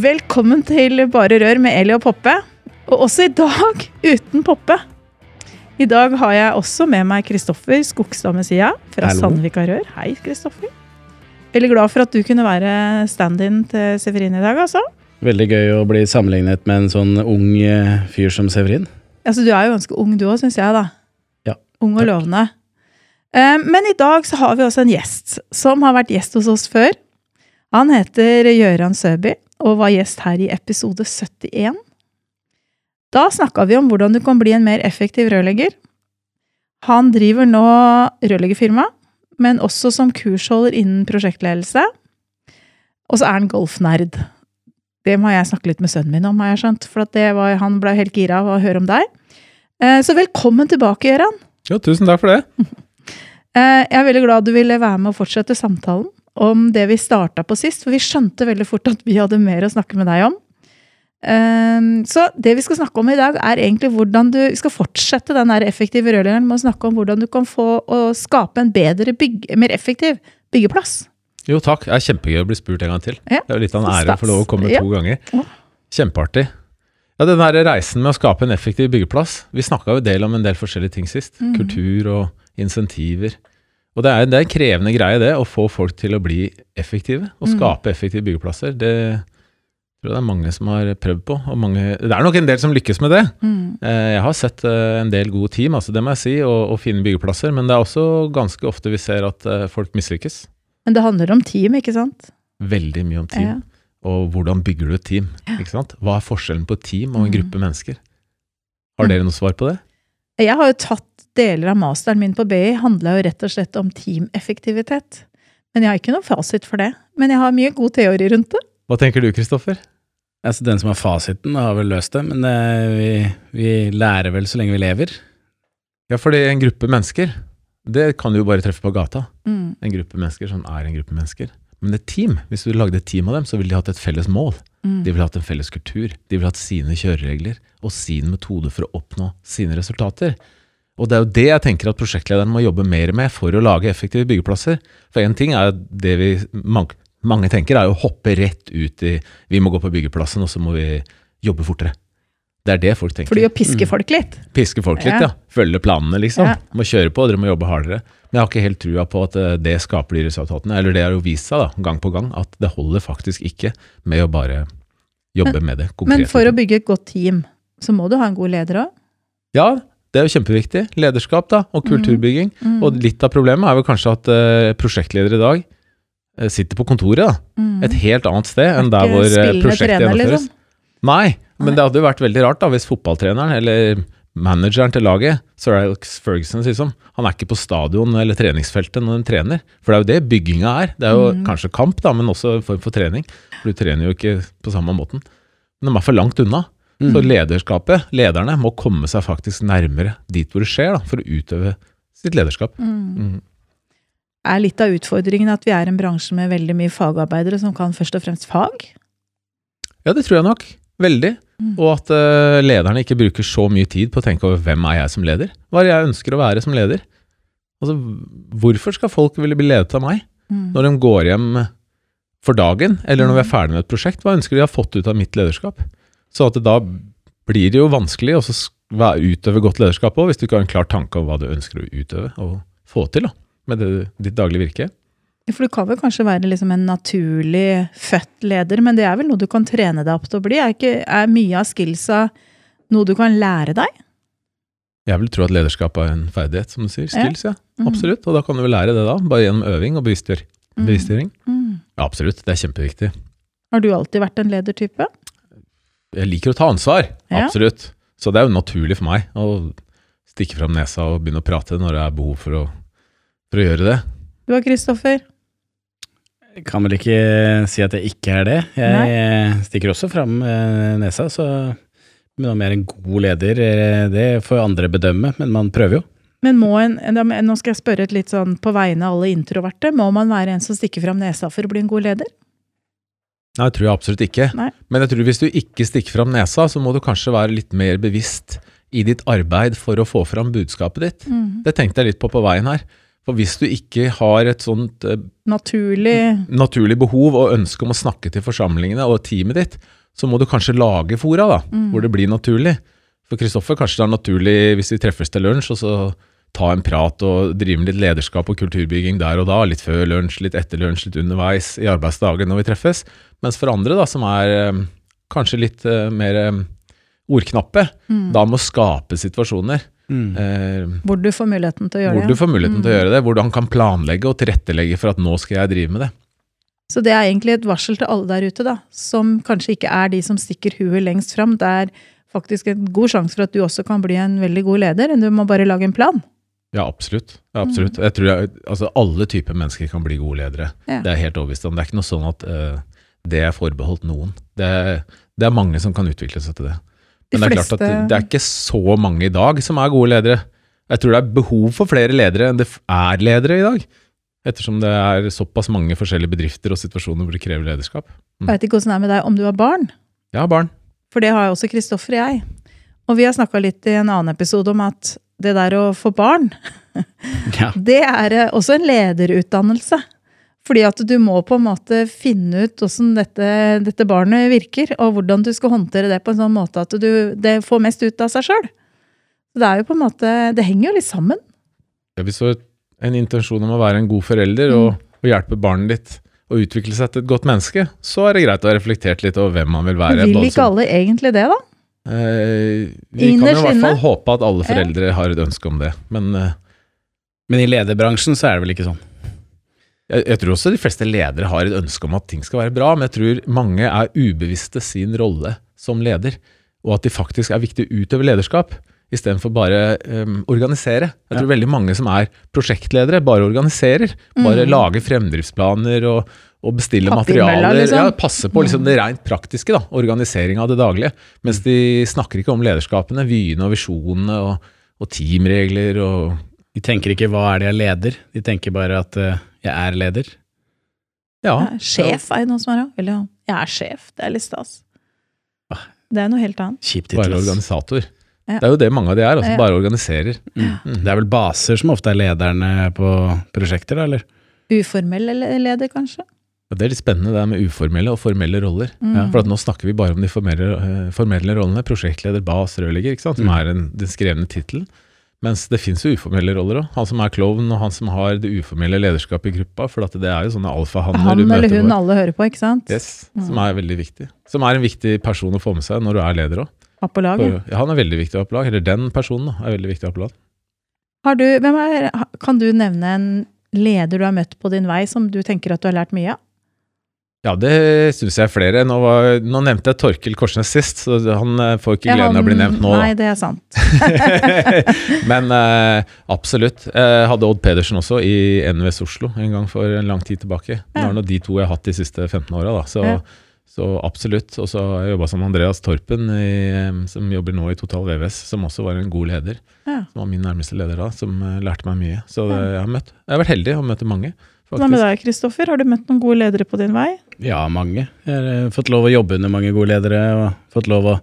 Velkommen til Bare Rør med Eli og Poppe. Og også i dag uten Poppe. I dag har jeg også med meg Kristoffer Skogstad Messia fra Hallo. Sandvika Rør. Hei, Kristoffer. Veldig glad for at du kunne være stand-in til Severin i dag, altså. Veldig gøy å bli sammenlignet med en sånn ung eh, fyr som Severin. Altså, Du er jo ganske ung du òg, syns jeg, da. Ja, Ung og takk. lovende. Eh, Men i dag så har vi også en gjest som har vært gjest hos oss før. Han heter Gøran Søby og var gjest her i episode 71. Da snakka vi om hvordan du kan bli en mer effektiv rørlegger. Han driver nå rørleggerfirma, men også som kursholder innen prosjektledelse. Og så er han golfnerd. Det må jeg snakke litt med sønnen min om, har jeg skjønt. For var, han ble helt gira av å høre om deg. Eh, Så velkommen tilbake, Gøran. Ja, tusen takk for det. Eh, Jeg er veldig glad du ville være med og fortsette samtalen om det vi starta på sist, for vi skjønte veldig fort at vi hadde mer å snakke med deg om. Eh, Så det vi skal snakke om i dag, er egentlig hvordan du vi skal fortsette den der effektive rørleggeren med å snakke om hvordan du kan få å skape en bedre, bygge, mer effektiv byggeplass. Jo, takk. Det er kjempegøy å bli spurt en gang til. Ja. Det er jo litt av en ære å få lov å komme ja. to ganger. Kjempeartig. Ja, den der reisen med å skape en effektiv byggeplass. Vi snakka jo del om en del forskjellige ting sist. Mhm. Kultur og insentiver. Og det er, det er en krevende greie det, å få folk til å bli effektive. Å Mhm. skape effektive byggeplasser. Det tror jeg det er mange som har prøvd på. Og mange, det er nok en del som lykkes med det. Mm. Eh, Jeg har sett eh, en del gode team, altså det må jeg si, og, og fine byggeplasser. Men det er også ganske ofte vi ser at eh, folk mislykkes. Men det handler om team, ikke sant? Veldig mye om team. Ja. Og hvordan bygger du et team? Ikke sant? Hva er forskjellen på et team og en Mm. gruppe mennesker? Har Mm. dere noe svar på det? Jeg har jo tatt deler av masteren min på BI, handla jo rett og slett om teameffektivitet. Men jeg har ikke noen fasit for det. Men jeg har mye god teori rundt det. Hva tenker du, Kristoffer? Altså, den som har fasiten, har vel løst det, men eh, vi, vi lærer vel så lenge vi lever. Ja, fordi en gruppe mennesker, det kan du jo bare treffe på gata. Mm. En gruppe mennesker som er en gruppe mennesker. Men et team, hvis du lagde et team av dem, så ville de hatt et felles mål. Mm. De ville hatt en felles kultur. De ville hatt sine kjøreregler og sin metode for å oppnå sine resultater. Og det er jo det jeg tenker at prosjektlederen må jobbe mer med for å lage effektive byggeplasser. For én ting er det vi mange, mange tenker, er å hoppe rett ut i Vi må gå på byggeplassen, og så må vi jobbe fortere. Det er det folk tenker. Fordi å piske Mm. folk litt. Piske folk litt, Ja. ja. Følge planene, liksom. Ja. Må kjøre på, dere må jobbe hardere. Men jeg har ikke helt trua på at eh, det skaper de resultatene. Eller det har jo vist seg, da, gang på gang, at det holder faktisk ikke med å bare jobbe med det Men for å bygge et godt team, så må du ha en god leder òg. Ja, det er jo kjempeviktig. Lederskap, da, og kulturbygging. Mm. Og litt av problemet er vel kanskje at uh, prosjektledere i dag uh, sitter på kontoret, da. Mm. Et helt annet sted enn der hvor eh, prosjektet gjennomføres. Liksom. Nei, men Nei. det hadde jo vært veldig rart da hvis fotballtreneren eller manageren til laget, Sir Alex Ferguson, liksom, han er ikke på stadion eller treningsfeltet når han trener. For det er jo det bygginga er. Det er jo Mm. kanskje kamp, da, men også en form for trening. For du trener jo ikke på samme måten. Men de er for langt unna. Mm. Så lederskapet, lederne, må komme seg faktisk nærmere dit hvor det skjer, da, for å utøve sitt lederskap. Mm. Mm. Er litt av utfordringen at vi er en bransje med veldig mye fagarbeidere som kan først og fremst fag? Ja, det tror jeg nok. Veldig. Mm. Og at uh, lederne ikke bruker så mye tid på å tenke over hvem er jeg som leder? Hva er det jeg ønsker å være som leder? Altså, hvorfor skal folk ville bli ledet av meg? Mm. Når de går hjem for dagen, eller når vi er Mm. ferdig med et prosjekt, hva ønsker de å ha fått ut av mitt lederskap? Så at det da blir det jo vanskelig å utøve godt lederskap òg, hvis du ikke har en klar tanke om hva du ønsker å utøve og få til da, med det, ditt daglige virke. For du kan vel kanskje være liksom en naturlig født leder, men det er vel noe du kan trene deg opp til å bli? Er, ikke, er mye av skillsa noe du kan lære deg? Jeg vil tro at lederskap er en ferdighet, som du sier. Skills, ja. ja. Absolutt. Og da kan du vel lære det da, bare gjennom øving og bevisstgjør- Mm. bevisstgjøring. Mm. Ja, absolutt. Det er kjempeviktig. Har du alltid vært en ledertype? Jeg liker å ta ansvar. Ja. Absolutt. Så det er jo naturlig for meg å stikke fram nesa og begynne å prate når det er behov for å, for å gjøre det. Du og Kristoffer? Kan vel ikke si at jeg ikke er det. Jeg Nei. stikker også fram eh, nesa, så men om jeg er en god leder, eh, det får andre bedømme, men man prøver jo. Men må en, nå skal jeg spørre et litt sånn på vegne av alle introverte. Må man være en som stikker fram nesa for å bli en god leder? Nei, det tror jeg absolutt ikke. Nei. Men jeg tror hvis du ikke stikker fram nesa, så må du kanskje være litt mer bevisst i ditt arbeid for å få fram budskapet ditt. Mm. Det tenkte jeg litt på på veien her. For hvis du ikke har et sånt eh, Naturlig naturlig behov og ønske om å snakke til forsamlingene og teamet ditt, så må du kanskje lage fora da, Mm. hvor det blir naturlig. For Kristoffer, kanskje det er naturlig hvis vi treffes til lunsj, og så ta en prat og drive med litt lederskap og kulturbygging der og da, litt før lunsj, litt etter lunsj, litt underveis i arbeidsdagen når vi treffes. Mens for andre da, som er eh, kanskje litt eh, mer eh, ordknappe, Mm. da må skape situasjoner Mm. eh, Hvor du får muligheten til å gjøre hvor det. du får muligheten til å Mm. gjøre det, hvor han kan planlegge og tilrettelegge for at nå skal jeg drive med det. Så det er egentlig et varsel til alle der ute, da, som kanskje ikke er de som stikker huet lengst fram. Det er faktisk en god sjanse for at du også kan bli en veldig god leder. Du må bare lage en plan. Ja, absolutt. Ja, absolutt. Jeg tror jeg, altså alle typer mennesker kan bli gode ledere. Ja. Det er helt overbevist om. Det er ikke noe sånn at uh, det er forbeholdt noen. Det er, det er mange som kan utvikle seg til det. De Men det er klart at det, er ikke så mange i dag som er gode ledere. Jeg tror det er behov for flere ledere enn det er ledere i dag. Ettersom det er såpass mange forskjellige bedrifter og situasjoner hvor det krever lederskap. Jeg vet ikke hvordan det er med deg om du har barn, Jeg har barn. for det har jo også Kristoffer og jeg. Og vi har snakka litt i en annen episode om at det der å få barn, Ja. det er eh, også en lederutdannelse. Fordi at du må på en måte finne ut hvordan dette, dette barnet virker, og hvordan du skal håndtere det på en sånn måte at du det får mest ut av seg sjøl. Det er jo på en måte, det henger jo litt sammen. Ja, Hvis du har en intensjon om å være en god forelder og, og hjelpe barnet ditt å utvikle seg til et godt menneske, så er det greit å ha reflektert litt over hvem man vil være. Vil ikke alle egentlig det, da? Eh, vi kan jo i hvert fall inne. håpe at alle foreldre har et ønske om det. Men eh, Men i lederbransjen så er det vel ikke sånn. jeg, jeg tror også de fleste ledere har et ønske om at ting skal være bra, men jeg tror mange er ubevisste sin rolle som leder, og at de faktisk er viktige å utøve lederskap. Istedenfor bare um, organisere. Jeg tror veldig mange som er prosjektledere, bare organiserer. Bare Mm. lager fremdriftsplaner og, og bestille materialer. liksom. Ja, passe på liksom, det rent praktiske, da, organisering av det daglige. Mens de snakker ikke om lederskapene, vyene og visjonene og, og teamregler og De tenker ikke 'hva er det jeg leder', de tenker bare at uh, 'jeg er leder'. Ja. Ja, sjef er det noen som er òg. Eller jeg er sjef. Det er litt stas. Ah. Det er noe helt annet. Kjipt Bare organisator. Ja. Det er jo det mange av de er, altså Ja. bare organiserer. Mm. Det er vel baser som ofte er lederne på prosjekter, da, eller? Uformell leder, kanskje. Det er litt spennende det er med uformelle og formelle roller. Mm. For nå snakker vi bare om de formelle, eh, formelle rollene. Prosjektleder, bas, rørlegger, som Mm. er en, den skrevne tittelen. Mens det fins jo uformelle roller òg. Han som er klovn, og han som har det uformelle lederskapet i gruppa. For det er jo sånne alfahanner Han eller hun vår. alle hører på, ikke sant? Yes, Mm. som er veldig viktig. Som er en viktig person å få med seg når du er leder òg. På. Ja, han er veldig viktig å ha på lag. Eller den personen da, er veldig viktig å ha på lag. Har du, hvem er, kan du nevne en leder du har møtt på din vei som du tenker at du har lært mye av? Ja, det syns jeg er flere. Nå, var, nå nevnte jeg Torkil Korsnes sist, så han eh, får ikke gleden av å bli nevnt nå. Nei, det er sant. Men eh, absolutt. Jeg hadde Odd Pedersen også i NVS Oslo en gang for en lang tid tilbake. Det er nå de to jeg har hatt de siste 15 åra, da. Så, Ja. så absolutt. Og så har jeg jobba som Andreas Torpen, i, eh, som jobber nå i Total VVS, som også var en god leder. Ja. Som var min nærmeste leder da, som eh, lærte meg mye. Så det, jeg, har møtt, jeg har vært heldig og møtt mange. Hva med deg, Kristoffer? Har du møtt noen gode ledere på din vei? Ja, mange. Jeg har eh, fått lov å jobbe under mange gode ledere, og fått lov å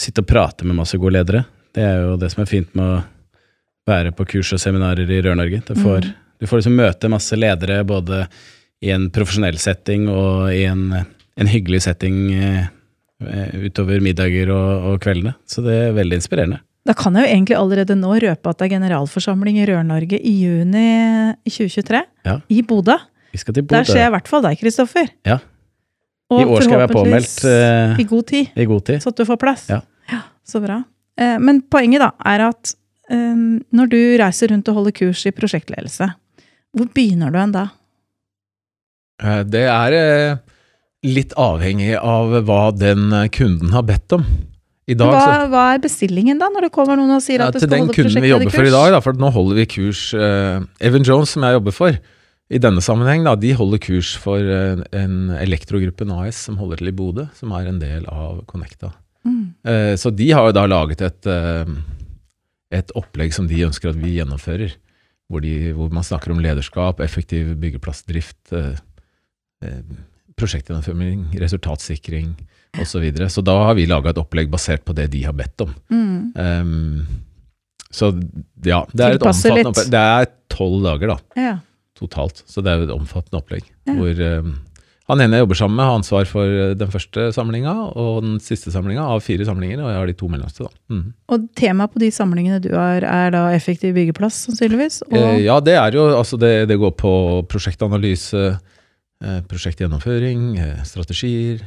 sitte og prate med masse gode ledere. Det er jo det som er fint med å være på kurs og seminarer i Rør-Norge. Du får, du får liksom møte masse ledere både i en profesjonell setting og i en, en hyggelig setting eh, eh, utover middager og, og kveldene. Så det er veldig inspirerende. Da kan jeg jo egentlig allerede nå røpe at det er generalforsamling i Rør-Norge i juni 2023. Ja. I Bodø. Vi skal til Der ser jeg i hvert fall deg, Kristoffer. Ja. Og I år skal jeg være påmeldt Uh, I god tid, i god tid. så at du får plass. Ja. Så bra. Uh, Men poenget da er at eh, når du reiser rundt og holder kurs i prosjektledelse, hvor begynner du hen da? Uh, Det er eh, litt avhengig av hva den eh, kunden har bedt om. I dag hva, så hva er bestillingen da, når det kommer noen og sier ja, at du Til den kunden vi jobber for i dag, da, for nå holder vi kurs eh, Evan Jones, som jeg jobber for, i denne sammenheng, da, de holder kurs for eh, en Elektrogruppen AS som holder til i Bodø, som er en del av Connecta. Mm. Eh, så de har jo da laget et, eh, et opplegg som de ønsker at vi gjennomfører. Hvor, de, hvor man snakker om lederskap, effektiv byggeplassdrift, eh, eh, prosjektgjennomføring, resultatsikring osv. Så, videre. så da har vi laga et opplegg basert på det de har bedt om. Mm. Um, så ja, det er et omfattende opplegg. Det er tolv dager da, Ja. Totalt, så det er jo et omfattende opplegg. Ja. Hvor um, han ene jeg jobber sammen med, har ansvar for eh, den første samlinga og den siste samlinga av fire samlinger, og jeg har de to mellomste. da. Mm. Og temaet på de samlingene du har, er da effektiv byggeplass, sannsynligvis? Og, Eh, ja, det er jo altså det, det går på prosjektanalyse, eh, prosjektgjennomføring, eh, strategier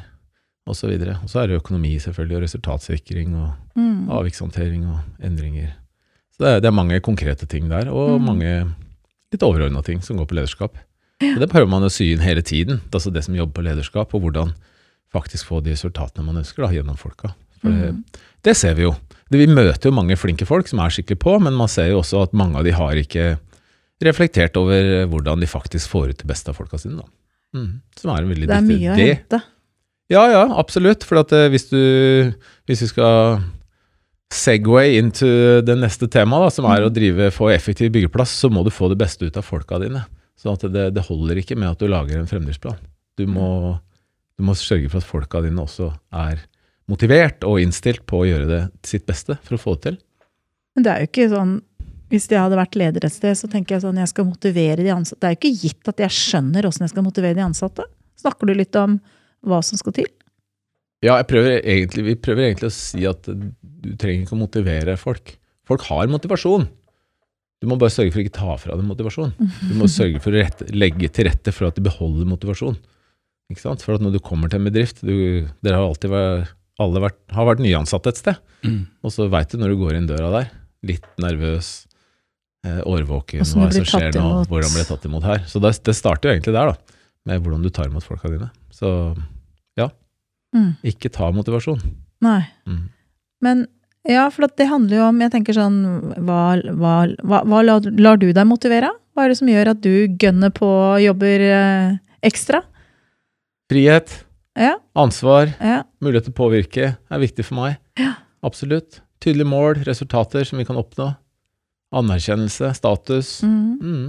osv. Og så er det økonomi selvfølgelig, og resultatsikring og mm. avvikshåndtering og endringer. Så det er, det er mange konkrete ting der, og Mm. mange litt overordna ting som går på lederskap. Og det prøver man å sy inn hele tiden, altså det som jobber på lederskap, og hvordan faktisk få de resultatene man ønsker da, gjennom folka. For det, Mm. det ser vi jo. Det, vi møter jo mange flinke folk som er skikkelig på, men man ser jo også at mange av de har ikke reflektert over hvordan de faktisk får ut det beste av folka sine. Da. Mm. Som er en veldig Det er mye å hente. ja, ja, absolutt. For at eh, hvis du Hvis vi skal segway into det neste temaet, som er å drive få effektiv byggeplass, så må du få det beste ut av folka dine. Sånn at det, det holder ikke med at du lager en fremdriftsplan. Du må, du må sørge for at folka dine også er motivert og innstilt på å gjøre det sitt beste for å få det til. Men det er jo ikke sånn Hvis jeg hadde vært leder et sted, så tenker jeg sånn jeg skal motivere de ansatte. Det er jo ikke gitt at jeg skjønner åssen jeg skal motivere de ansatte. Snakker du litt om hva som skal til? Ja, jeg prøver egentlig, vi prøver egentlig å si at du trenger ikke å motivere folk. Folk har motivasjon. Du må bare sørge for å ikke ta fra dem motivasjon. Du må sørge for å rette, legge til rette for at de beholder motivasjon. Ikke sant? For at når du kommer til en bedrift du, Dere har alltid vært, alle vært, har vært nyansatte et sted. Mm. Og så veit du når du går inn døra der, litt nervøs, eh, årvåken, hva er som skjer nå, hvordan blir jeg tatt imot her. Så det, det starter jo egentlig der, da. Med hvordan du tar imot folka dine. Så Mm. ikke ta motivasjon. Nei. Mm. Men ja, for det handler jo om Jeg tenker sånn Hva, hva, hva, hva lar, lar du deg motivere? av? Hva er det som gjør at du gønner på jobber eh, ekstra? Frihet, Ja, ansvar, ja. mulighet til å påvirke er viktig for meg. Ja. Absolutt. Tydelige mål, resultater som vi kan oppnå. Anerkjennelse, status. Mm. Mm.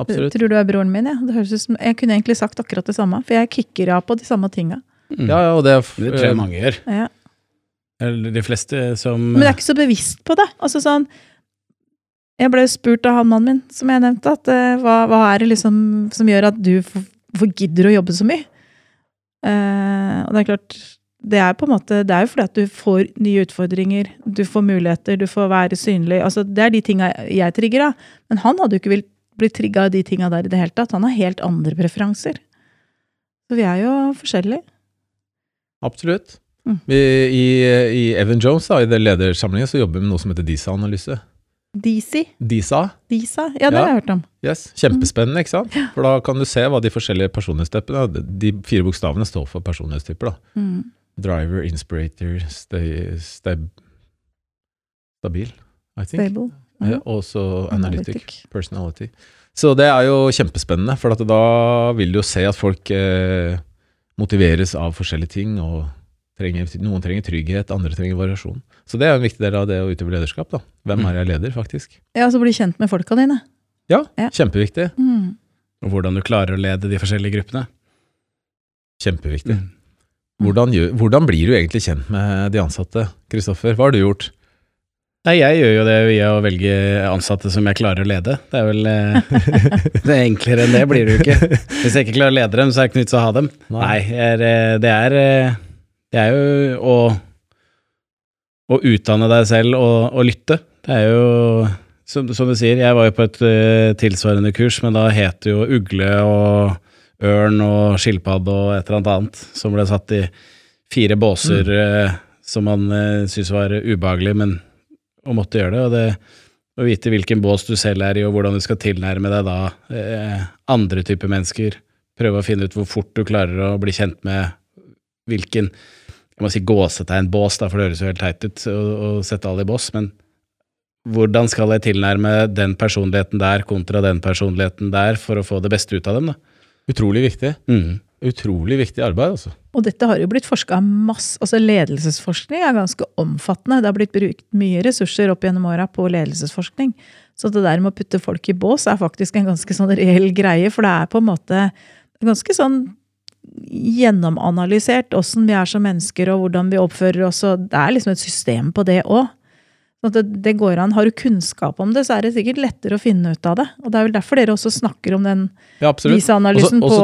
Absolutt. Tror du er broren min? Ja. Det høres ut som, jeg kunne egentlig sagt akkurat det samme, for jeg kicker av på de samme tinga. Mm. Ja, ja, og det, er Det tror jeg mange gjør. Ja. Eller de fleste som Men jeg er ikke så bevisst på det. Altså sånn Jeg ble spurt av han mannen min, som jeg nevnte, at eh, hva, hva er det liksom som gjør at du hvorfor gidder å jobbe så mye? Eh, og det er klart det er på en måte, det er jo fordi at du får nye utfordringer, du får muligheter, du får være synlig. altså Det er de tinga jeg trigger av. Men han hadde jo ikke villet bli trigga av de tinga der i det hele tatt. Han har helt andre preferanser. Så vi er jo forskjellige. Absolutt. Mm. Vi, i, I Evan Jones, da, i det ledersamlingen, så jobber vi med noe som heter DISA-analyse. Disi, DISA, Disa, ja det Ja. har jeg hørt om. yes. Kjempespennende, ikke sant? For da kan du se hva de forskjellige personlighetstypene De fire bokstavene står for personlighetstyper, da. Mm. Driver, inspirator, stay, stay, stabil, I think. Stable. Ja, og så analytic, Analytic. personality. Så det er jo kjempespennende, for da vil du jo se at folk eh, motiveres av forskjellige ting, og trenger, noen trenger trygghet, andre trenger variasjon. Så det er en viktig del av det å utøve lederskap. da. Hvem er jeg leder, faktisk? Ja, så bli kjent med folka dine. Ja, Ja. kjempeviktig. Mm. Og hvordan du klarer å lede de forskjellige gruppene. Kjempeviktig. Mm. Hvordan, hvordan blir du egentlig kjent med de ansatte? Kristoffer, hva har du gjort? Nei, jeg gjør jo det via å velge ansatte som jeg klarer å lede. Det er vel eh, det er Enklere enn det blir det jo ikke. Hvis jeg ikke klarer å lede dem, så er det ikke noe vits å ha dem. Nei, Nei er, eh, det, er, eh, det er jo å, å utdanne deg selv og, og lytte. Det er jo, som, som du sier, jeg var jo på et tilsvarende kurs, men da het det jo ugle og ørn og skilpadde og et eller annet annet, som ble satt i fire båser mm. som man uh, syntes var ubehagelig, men og måtte gjøre det. Og det å vite hvilken bås du selv er i, og hvordan du skal tilnærme deg da eh, andre typer mennesker. Prøve å finne ut hvor fort du klarer å bli kjent med hvilken jeg må si gåsetegnbås, da, for det høres jo helt teit ut å, å sette alle i bås, men hvordan skal jeg tilnærme den personligheten der kontra den personligheten der for å få det beste ut av dem? da? Utrolig viktig. Mm. Utrolig viktig arbeid, altså. Og dette har jo blitt forska masse Altså ledelsesforskning er ganske omfattende. Det har blitt brukt mye ressurser opp gjennom åra på ledelsesforskning. Så det der med å putte folk i bås er faktisk en ganske sånn reell greie, for det er på en måte ganske sånn gjennomanalysert åssen vi er som mennesker og hvordan vi oppfører oss, og det er liksom et system på det òg. Sånn det, det går an. Har du kunnskap om det, så er det sikkert lettere å finne ut av det. Og det er vel derfor dere også snakker om den Ja, visa-analysen Også-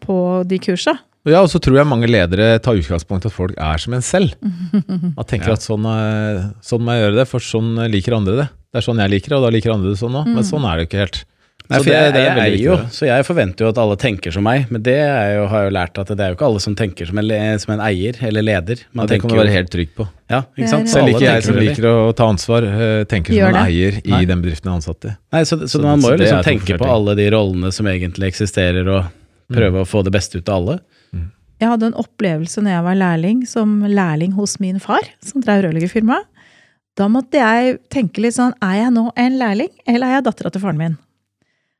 på, på de kursa. Ja, og så tror jeg mange ledere tar utgangspunkt i at folk er som en selv. Man tenker Ja. at sånn, eh, sånn må jeg gjøre det, for sånn liker andre det. Det er sånn jeg liker det, og da liker andre det sånn òg. Men sånn er det jo ikke helt. Nei, Så for det- jeg, det er jeg er jo, så jeg forventer jo at alle tenker som meg, men det er jo, har jeg jo lært at det er jo ikke alle som tenker som en, som en eier eller leder. Man ja, det kan man du være helt trygg på. ja, ikke sant? Selv ikke jeg som liker å ta ansvar, eh, tenker Gjør som en det. eier i Nei. den bedriften jeg er ansatt i. Nei, så, så, Så- man må så jo liksom tenke på alle de rollene som egentlig eksisterer, og prøve å få det beste ut av alle. Jeg hadde en opplevelse når jeg var lærling, som lærling hos min far, som drev rørleggerfirma. Da måtte jeg tenke litt sånn, er jeg nå en lærling, eller er jeg dattera til faren min?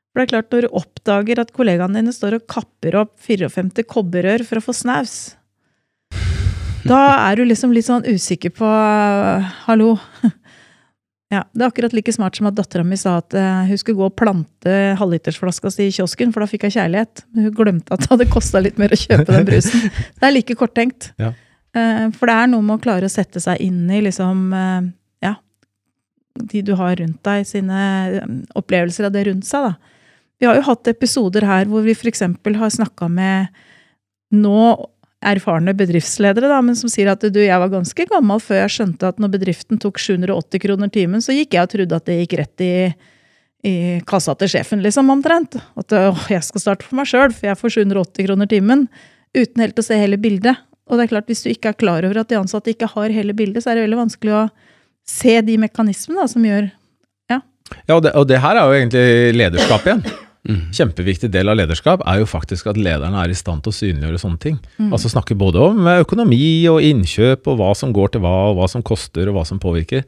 For det er klart, når du oppdager at kollegaene dine står og kapper opp 54 kobberrør for å få snaus, da er du liksom litt sånn usikker på Hallo. Ja, Det er akkurat like smart som at dattera mi sa at eh, hun skulle gå og plante halvlitersflaska si i kiosken, for da fikk jeg kjærlighet. Men hun glemte at det hadde kosta litt mer å kjøpe den brusen. Det er like korttenkt. Ja. Eh, For det er noe med å klare å sette seg inn i liksom eh, Ja, de du har rundt deg, sine eh, opplevelser av det rundt seg, da. Vi har jo hatt episoder her hvor vi f.eks. har snakka med nå erfarne bedriftsledere, da, men som sier at du, jeg var ganske gammel før jeg skjønte at når bedriften tok 780 kroner timen, så gikk jeg og trodde at det gikk rett i, i kassa til sjefen, liksom, omtrent. At å, jeg skal starte for meg sjøl, for jeg får 780 kroner timen. Uten helt å se hele bildet. Og det er klart, hvis du ikke er klar over at de ansatte ikke har hele bildet, så er det veldig vanskelig å se de mekanismene da, som gjør Ja, og det, og det her er jo egentlig lederskap igjen. Mm. Kjempeviktig del av lederskap er jo faktisk at lederne er i stand til å synliggjøre sånne ting. Mm. Altså snakke både om økonomi og innkjøp og hva som går til hva, og hva som koster og hva som påvirker.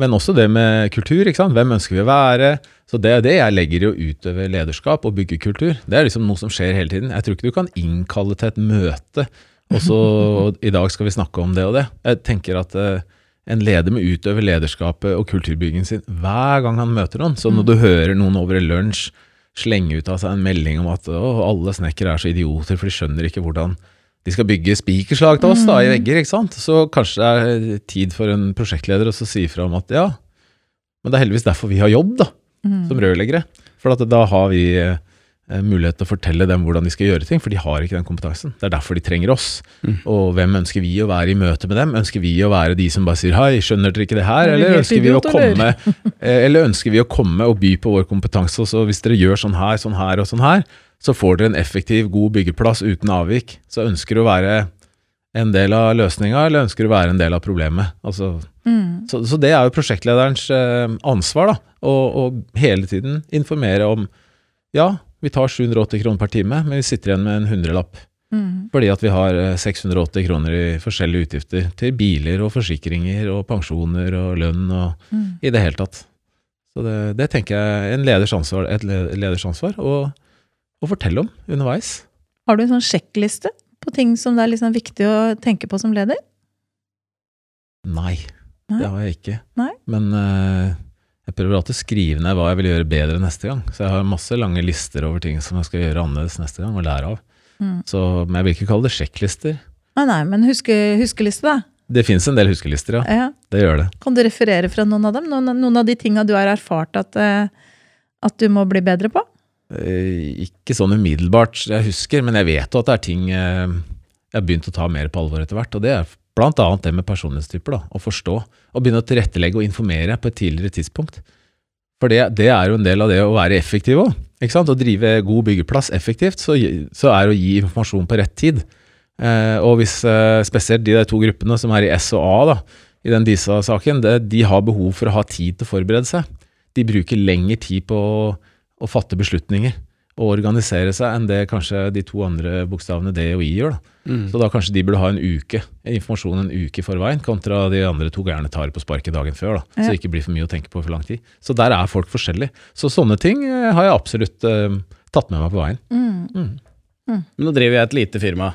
Men også det med kultur. ikke sant? Hvem ønsker vi å være? Så det er det jeg legger i å utøve lederskap og bygge kultur. Det er liksom noe som skjer hele tiden. Jeg tror ikke du kan innkalle til et møte, og så i dag skal vi snakke om det og det. Jeg tenker at eh, en leder må utøve lederskapet og kulturbyggingen sin hver gang han møter noen. Så når du hører noen over i lunsj slenge ut av seg en melding om at alle snekkere er så idioter, for de skjønner ikke hvordan de skal bygge spikerslag til oss da, i vegger, ikke sant? Så kanskje det er tid for en prosjektleder å si ifra om at ja, men det er heldigvis derfor vi har jobb da, Mm. som rørleggere. For da har vi eh, mulighet til å fortelle dem hvordan de skal gjøre ting, for de har ikke den kompetansen. Det er derfor de trenger oss. Mm. Og hvem ønsker vi å være i møte med dem? Ønsker vi å være de som bare sier hei, skjønner dere ikke det her? Er Eller ønsker, vi å idiot, komme, eh, eller ønsker vi å komme og by på vår kompetanse? Og så hvis dere gjør sånn her, sånn her og sånn her, så får dere en effektiv, god byggeplass uten avvik. Så ønsker du å være en del av løsninga, eller ønsker du å være en del av problemet? Altså, Mm. så, så det er jo prosjektlederens eh, ansvar, da. Å hele tiden informere om ja, vi tar 780 kroner per time, men vi sitter igjen med en hundrelapp. Mm. Fordi at vi har eh, 680 kroner i forskjellige utgifter til biler og forsikringer og pensjoner og lønn og Mm. i det hele tatt. Så det, det tenker jeg er en leders ansvar, et le- leders ansvar å, å fortelle om underveis. Har du en sånn sjekkliste på ting som det er liksom viktig å tenke på som leder? Nei, Nei? det har jeg ikke. Nei? Men eh, jeg prøver alltid å skrive ned hva jeg vil gjøre bedre neste gang. Så jeg har masse lange lister over ting som jeg skal gjøre annerledes neste gang, og lære av. Mm. Så, men jeg vil ikke kalle det sjekklister. Nei, nei, men huske, huskeliste, da. Det fins en del huskelister, ja. Ja. Det gjør det. Kan du referere fra noen av dem? Noen, noen av de tinga du har erfart at, eh, at du må bli bedre på? Eh, Ikke sånn umiddelbart jeg husker, men jeg vet jo at det er ting eh, jeg har begynt å ta mer på alvor etter hvert. Og det er annet det med personlighetstyper. da, Å forstå. Og begynne å tilrettelegge og informere på et tidligere tidspunkt. For det, det er jo en del av det å være effektiv òg. Å drive god byggeplass effektivt, så, så er å gi informasjon på rett tid. Eh, og hvis eh, spesielt de to gruppene som er i S og A da, i den DISA-saken, de har behov for å ha tid til å forberede seg. De bruker lengre tid på å, å fatte beslutninger. Å organisere seg enn det kanskje de to andre bokstavene D og I gjør. da. Mm. Så da kanskje de burde ha en uke, informasjon en uke i forveien, kontra de andre to gjerne tar på sparket dagen før. da, Så det ikke blir for mye å tenke på for lang tid. Så der er folk forskjellige. Så sånne ting eh, har jeg absolutt eh, tatt med meg på veien. Mm. Mm. Men nå driver jeg et lite firma,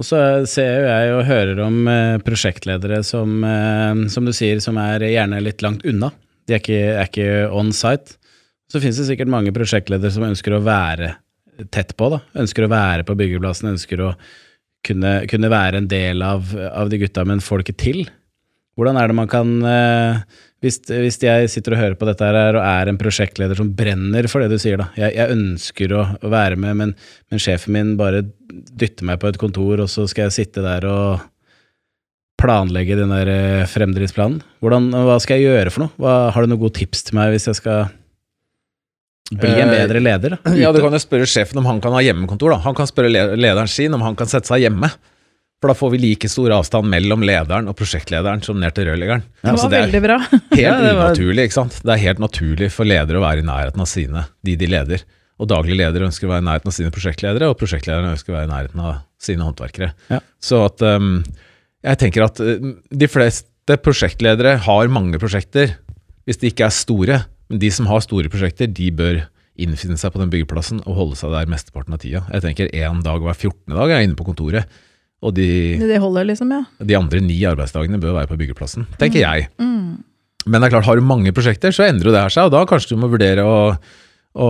og så ser jo jeg og hører om eh, prosjektledere som, eh, som du sier, som er gjerne litt langt unna. De er ikke, er ikke on site. Så finnes det sikkert mange prosjektledere som ønsker å være tett på, da. Ønsker å være på byggeplassen, ønsker å kunne, kunne være en del av, av de gutta, men får ikke til. Hvordan er det man kan eh, hvis, hvis jeg sitter og hører på dette her og er en prosjektleder som brenner for det du sier, da. Jeg, jeg ønsker å, å være med, men, men sjefen min bare dytter meg på et kontor, og så skal jeg sitte der og planlegge den der eh, fremdriftsplanen. Hva skal jeg gjøre for noe? Hva, har du noen gode tips til meg hvis jeg skal bli en Eh, bedre leder? Da? Ja, Du kan jo spørre sjefen om han kan ha hjemmekontor. da. Han kan spørre lederen sin om han kan sette seg hjemme. For da får vi like stor avstand mellom lederen og prosjektlederen som ned til rørleggeren. Det Altså, var det veldig bra. helt unaturlig, ikke sant. Det er helt naturlig for ledere å være i nærheten av sine, de de leder. Og daglig leder ønsker å være i nærheten av sine prosjektledere, og prosjektlederne ønsker å være i nærheten av sine håndverkere. Ja. Så at um, jeg tenker at uh, de fleste prosjektledere har mange prosjekter, hvis de ikke er store. Men de som har store prosjekter, de bør innfinne seg på den byggeplassen og holde seg der mesteparten av tida. Jeg tenker én dag hver 14. dag er jeg inne på kontoret. Og de, Det holder, liksom, ja. de andre ni arbeidsdagene bør være på byggeplassen, tenker jeg. Mm. Men det er klart, har du mange prosjekter, så endrer jo det her seg, og da kanskje du må vurdere å, å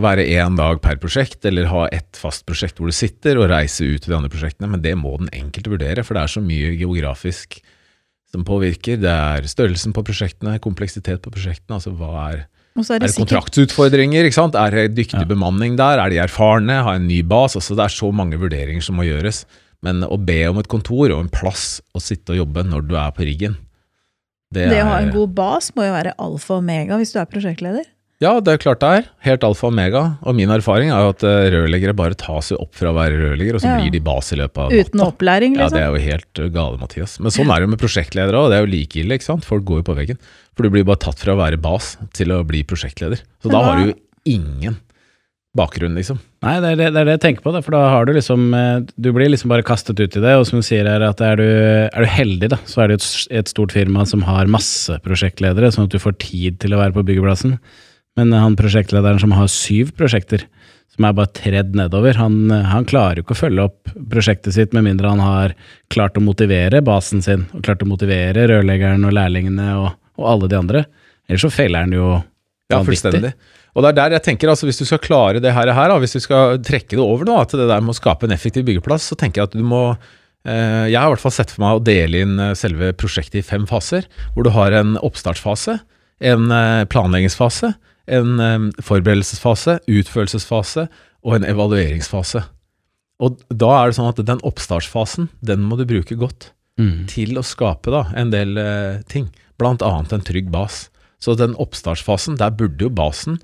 være én dag per prosjekt, eller ha ett fast prosjekt hvor du sitter, og reise ut til de andre prosjektene. Men det må den enkelte vurdere, for det er så mye geografisk som påvirker. Det er størrelsen på prosjektene, kompleksitet på prosjektene, altså hva er Er det, er det kontraktsutfordringer? ikke sant? Er det dyktig Ja. bemanning der? Er de erfarne? Har en ny bas? Altså, det er så mange vurderinger som må gjøres. Men å be om et kontor og en plass å sitte og jobbe når du er på riggen, det, Det å ha en god bas må jo være alfa og omega hvis du er prosjektleder. Ja, det er klart det er. Helt alfa og omega. Og min erfaring er jo at eh, rørleggere bare tas jo opp fra å være rørlegger, og så Ja. blir de bas i løpet av Uten opplæring, liksom. Ja, det er jo helt uh, gale, Mathias. Men sånn er det jo med prosjektledere òg. Det er jo like ille, ikke sant. Folk går jo på veggen. For du blir bare tatt fra å være bas til å bli prosjektleder. Så da har du jo ingen bakgrunn, liksom. Nei, det er det, det er det jeg tenker på, da, for da har du liksom eh, Du blir liksom bare kastet ut i det, og som du sier her, at er du, er du heldig, da, så er det et, et stort firma som har masse prosjektledere, sånn at du får tid til å være på byggeplassen. Men han prosjektlederen som har syv prosjekter, som er bare tredd nedover, han, han klarer jo ikke å følge opp prosjektet sitt med mindre han har klart å motivere basen sin, og klart å motivere rørleggeren og lærlingene og, og alle de andre. Ellers så feiler han jo Ja, fullstendig. Og det er der jeg tenker, altså hvis du skal klare det her, her hvis du skal trekke det over da, til det der med å skape en effektiv byggeplass, så tenker jeg at du må eh, Jeg har i hvert fall sett for meg å dele inn eh, selve prosjektet i fem faser, hvor du har en oppstartsfase, en eh, planleggingsfase, en forberedelsesfase, utførelsesfase og en evalueringsfase. Og da er det sånn at den oppstartsfasen, den må du bruke godt Mm. til å skape da, en del uh, ting, annet en trygg bas. Så den oppstartsfasen, der burde jo basen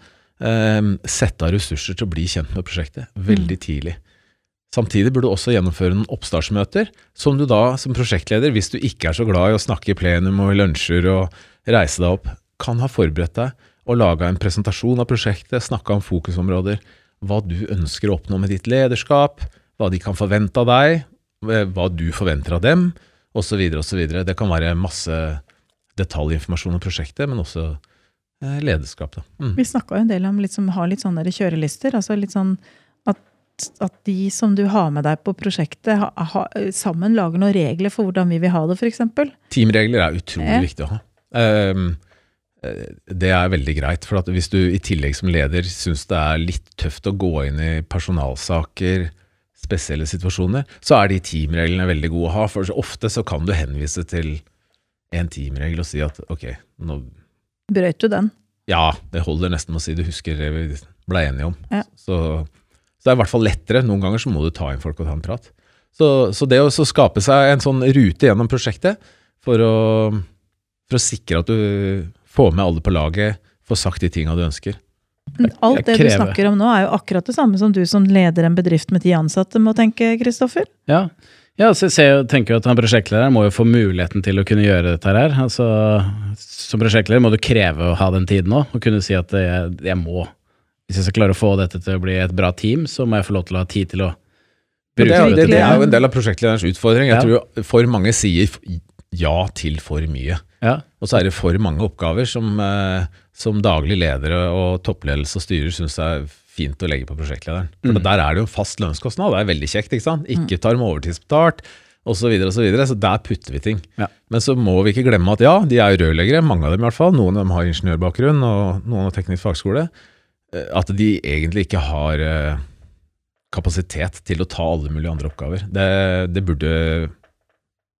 eh, sette av ressurser til å bli kjent med prosjektet veldig tidlig. Samtidig burde du også gjennomføre noen oppstartsmøter, som du da som prosjektleder, hvis du ikke er så glad i å snakke i plenum og i lunsjer og reise deg opp, kan ha forberedt deg og laga en presentasjon av prosjektet, snakka om fokusområder, hva du ønsker å oppnå med ditt lederskap, hva de kan forvente av deg, eh, hva du forventer av dem, osv. osv. Det kan være masse detaljinformasjon om prosjektet, men også eh, lederskap. Mm. Vi snakka en del om liksom, ha litt sånne kjørelister. altså litt sånn at, at de som du har med deg på prosjektet, ha, ha, sammen lager noen regler for hvordan vi vil ha det, f.eks. Teamregler er utrolig Ja. viktig å ha. Eh, det er veldig greit, for at hvis du i tillegg som leder syns det er litt tøft å gå inn i personalsaker, spesielle situasjoner, så er de teamreglene veldig gode å ha. For så ofte så kan du henvise til en teamregel og si at ok, nå Brøyt du den? Ja, det holder nesten med å si du husker det vi ble enige om. Ja. Så, så det er i hvert fall lettere. Noen ganger så må du ta inn folk og ta en prat. Så, så det å så skape seg en sånn rute gjennom prosjektet for å, for å sikre at du får med alle på laget, få sagt de tinga du ønsker. Alt det du snakker om nå, er jo akkurat det samme som du som leder en bedrift med ti ansatte må tenke, Kristoffer. Ja, ja så jeg tenker jo at han prosjektlederen må jo få muligheten til å kunne gjøre dette her. Altså, som prosjektleder må du kreve å ha den tiden òg, og kunne si at jeg, jeg må hvis jeg skal klare å få dette til å bli et bra team, så må jeg få lov til å ha tid til å bruke det, er, det, det er jo en del av prosjektlederens utfordring. Jeg Ja. tror jo for mange sier ja til for mye. Ja, Og så er det for mange oppgaver som, eh, som daglig ledere og toppledelse og styrer syns er fint å legge på prosjektlederen. For Mm. der er det jo en fast lønnskostnad, det er veldig kjekt. ikke sant? Ikke tar med overtidsbetalt osv. Så, videre, og så, videre, så der putter vi ting. Ja. Men så må vi ikke glemme at ja, de er jo rørleggere, mange av dem i hvert fall. Noen av dem har ingeniørbakgrunn, og noen har teknisk fagskole. eh, At de egentlig ikke har eh, kapasitet til å ta alle mulige andre oppgaver. Det, det burde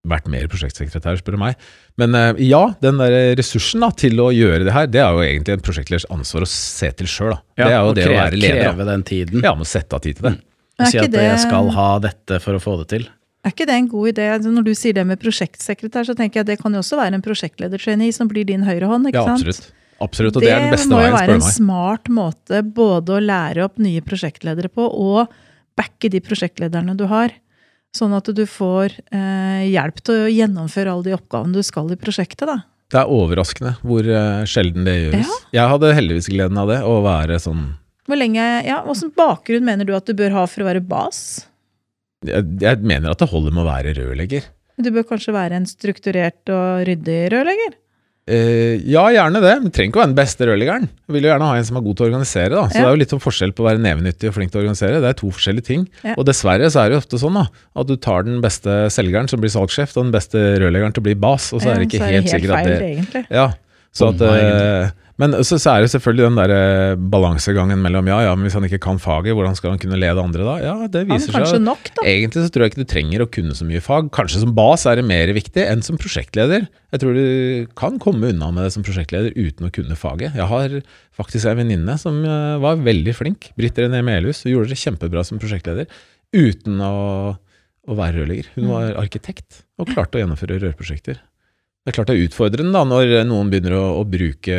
vært mer prosjektsekretær, spør du meg. Men eh, ja, den der ressursen da, til å gjøre det her, det er jo egentlig en prosjektleders ansvar å se til sjøl. Det er jo det det å være leder. Kreve den tiden. Ja, må sette av tid til det. Og si at at jeg skal ha dette for å få det til. Er ikke det en god idé? Altså, Når du sier det med prosjektsekretær, så tenker jeg at det kan jo også være en prosjektledertrainee som blir din høyrehånd. ikke Ja, sant? absolutt. Absolutt, og det, er den beste må jo være en smart måte både å lære opp nye prosjektledere på, og backe de prosjektlederne du har. Sånn at du får eh, hjelp til å gjennomføre alle de oppgavene du skal i prosjektet. da. Det er overraskende hvor eh, sjelden det gjøres. Jeg hadde heldigvis gleden av det, å være sånn Hvor lenge, ja, Hvilken bakgrunn mener du at du bør ha for å være bas? jeg, jeg mener at det holder med å være rørlegger. Du bør kanskje være en strukturert og ryddig rørlegger? Eh, ja, gjerne det. Men trenger ikke å være den beste rørleggeren. Vil jo gjerne ha en som er god til å organisere. da. Så Ja. det er jo litt sånn forskjell på å være nevenyttig og flink til å organisere. Det er to forskjellige ting. Ja. Og dessverre så er det jo ofte sånn da, at du tar den beste selgeren som blir salgssjef, og den beste rørleggeren til å bli bas, og så er det ikke helt sikkert at det egentlig. Ja, så at, eh, men så, så er det selvfølgelig den der eh, balansegangen mellom ja, ja, men hvis han ikke kan faget, hvordan skal han kunne lede andre da? Ja, det Ja, viser kanskje seg. nok. Egentlig så tror jeg ikke du trenger å kunne så mye fag. Kanskje som bas er det mer viktig enn som prosjektleder. Jeg tror du kan komme unna med det som prosjektleder uten å kunne faget. Jeg har faktisk en venninne som eh, var veldig flink, Britt René Melhus, og gjorde det kjempebra som prosjektleder uten å, å være rørlegger. Hun var arkitekt og klarte å gjennomføre rørprosjekter. Det er klart det er utfordrende da, når noen begynner å, å bruke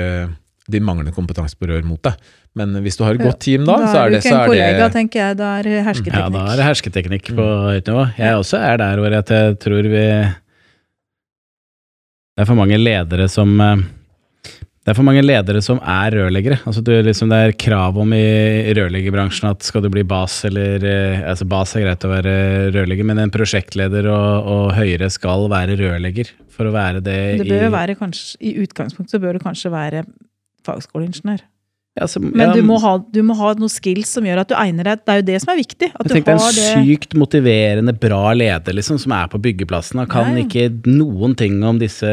din manglende kompetanse på rør mot deg. Men hvis du har et godt team da, så er du ikke en er kollega, det tenker jeg. Da er det hersketeknikk. Ja, da er det hersketeknikk på høyt nivå. Jeg også er der hvor jeg tror vi Det er for mange ledere som eh, det er for mange ledere som er rørleggere. Altså du, liksom, det er krav om i rørleggerbransjen at skal du bli bas eller eh, altså Bas er greit å være rørlegger, men en prosjektleder og, og høyere skal være rørlegger for å være det, Det bør jo i være kanskje, I utgangspunktet så bør det kanskje være fagskoleingeniør. Ja, så- Men ja, du, må ha, du må ha noen skills som gjør at du egner deg. Det er jo det som er viktig. At Jeg du tenkte en har det sykt motiverende, bra leder liksom, som er på byggeplassen. Han kan ja. ikke noen ting om disse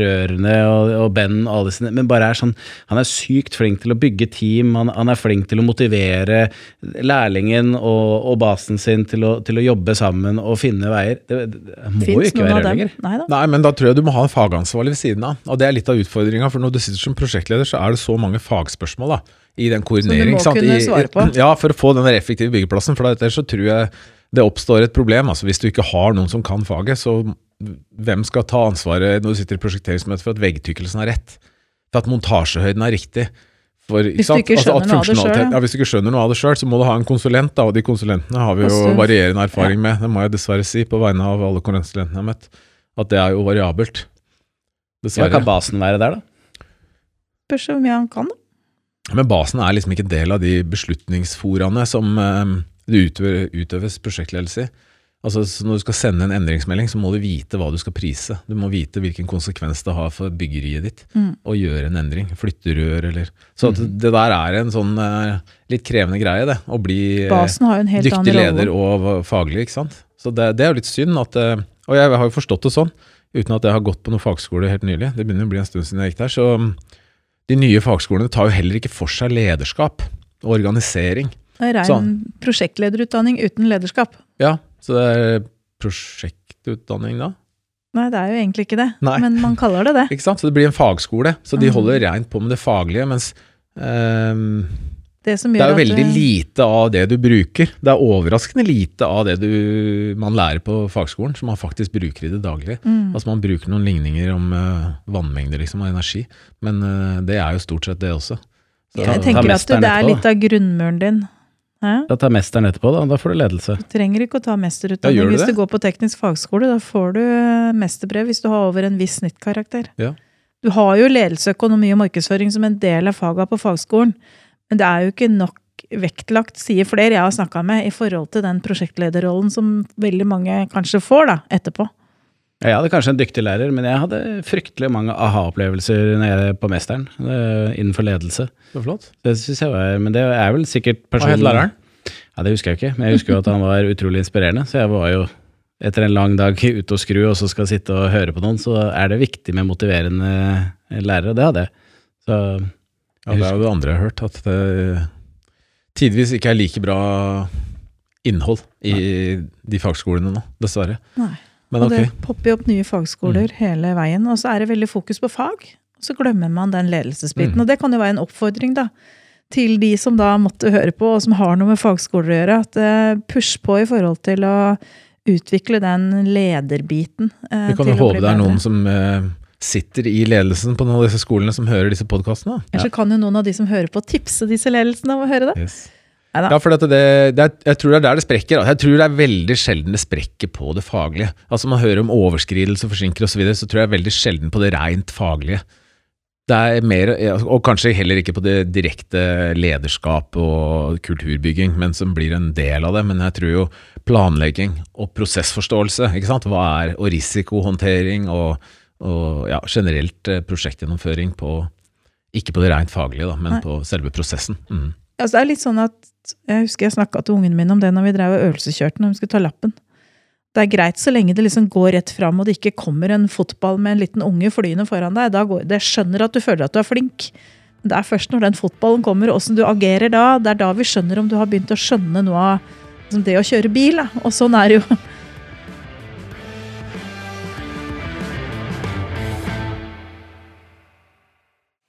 rørene og, og Ben og alle sine, men bare er sånn Han er sykt flink til å bygge team, han, han er flink til å motivere lærlingen og, og basen sin til å, til å jobbe sammen og finne veier. Det, det, må må jo ikke være rørlegger. Nei. Nei, men da tror jeg du må ha en fagansvarlig ved siden av. Og det er litt av utfordringa, for når du sitter som prosjektleder, så er det så mange fagspørsmål da, i den koordineringen. må ikke sant? kunne svare på. Ja, for å få den effektive byggeplassen. For ellers så tror jeg det oppstår et problem. Altså, hvis du ikke har noen som kan faget, så hvem skal ta ansvaret når du sitter i prosjekteringsmøte for at veggtykkelsen er rett? For at montasjehøyden er riktig? For, Hvis du ikke Altså, at skjønner noe av det selv, ja. Ja, hvis du ikke skjønner noe av det sjøl, så må du ha en konsulent, da, og de konsulentene har vi jo varierende erfaring med. Det må jeg dessverre si, på vegne av alle konsulentene jeg har møtt. At det er jo variabelt. Ja, Dessverre. kan basen være der, da? Spørs hvor mye han kan. da. Men basen er liksom ikke en del av de beslutningsforaene som eh, det utøves prosjektledelse i. Altså, når du skal sende en endringsmelding, så må du vite hva du skal prise. Du må vite hvilken konsekvens det har for byggeriet ditt Mm. å gjøre en endring. Flytte rør eller Så at det der er en sånn eh, litt krevende greie, det. Å bli eh, Basen har jo en helt dyktig leder og faglig, ikke sant. Så det, det er jo litt synd at Og jeg har jo forstått det sånn, uten at jeg har gått på noen fagskole helt nylig. Det begynner å bli en stund siden jeg gikk der. Så mm, de nye fagskolene tar jo heller ikke for seg lederskap og organisering. Det er Sånn. Rein prosjektlederutdanning uten lederskap. Ja, så det er prosjektutdanning da. Nei, det er jo egentlig ikke det. Nei. Men man kaller det det. Ikke sant? Så det blir en fagskole. Så de Mm. holder rent på med det faglige, mens ehm, Det som det er jo at veldig det- lite av det du bruker. Det er overraskende lite av det du, man lærer på fagskolen, som man faktisk bruker i det daglige. Mm. Altså Man bruker noen ligninger om uh, vannmengder liksom, og energi, men uh, det er jo stort sett det også. Så, Jeg tenker at det er litt av grunnmuren din. Hæ? Da tar mesteren etterpå, da. Da får du ledelse. Du trenger ikke å ta mesterutdanning ja, du hvis det? du går på teknisk fagskole. Da får du eh, mesterbrev hvis du har over en viss snittkarakter. Ja. Du har jo ledelse, økonomi og markedsføring som en del av faga på fagskolen. Men det er jo ikke nok vektlagt, sier flere jeg har snakka med, i forhold til den prosjektlederrollen som veldig mange kanskje får da, etterpå. Jeg hadde kanskje en dyktig lærer, men jeg hadde fryktelig mange aha-opplevelser nede på Mesteren, eh, innenfor ledelse. Det var flott. Det synes jeg var, Men det er vel sikkert Hva personen het læreren? Ja, Det husker jeg ikke, men jeg husker jo at han var utrolig inspirerende. Så jeg var jo etter en lang dag ute og skru, og så skal sitte og høre på noen, så er det viktig med motiverende lærere. Det hadde jeg. Så Ja, det er jo det andre jeg har hørt, at det tidvis ikke er like bra innhold i de fagskolene nå, dessverre. Nei. Men Og okay. det popper jo opp nye fagskoler hele veien, og så er det veldig fokus på fag. Og så glemmer man den ledelsesbiten. Mm. Og det kan jo være en oppfordring da, til de som da måtte høre på, og som har noe med fagskoler å gjøre, at eh, push på i forhold til å utvikle den lederbiten. eh, Vi kan jo håpe det er bedre. noen som eh, sitter i ledelsen på noen av disse skolene som hører disse podkastene. Eller så kan jo noen av de som hører på, tipse disse ledelsene om å høre det. Yes. Ja, for det, det jeg tror det er der det sprekker. Jeg tror det er veldig sjelden det sprekker på det faglige. Altså Man hører om overskridelse, forsinker osv., så, videre, så tror jeg veldig sjelden på det rent faglige. Det er mer, Og kanskje heller ikke på det direkte lederskap og kulturbygging, men som blir en del av det. Men jeg tror jo planlegging og prosessforståelse, ikke sant? Hva er, og risikohåndtering og, og ja, generelt eh, prosjektgjennomføring på Ikke på det rent faglige, da, men Nei. på selve prosessen. Mm. Altså, det er litt sånn at Jeg husker jeg snakka til ungene mine om det når vi drev og øvelseskjørte når vi skulle ta lappen. Det er greit så lenge det liksom går rett fram, og det ikke kommer en fotball med en liten unge flyende foran deg. Da går, det skjønner at du føler at du er flink. Det er først når den fotballen kommer, åssen du agerer da, det er da vi skjønner om du har begynt å skjønne noe av liksom det å kjøre bil. Da. Og sånn er det jo.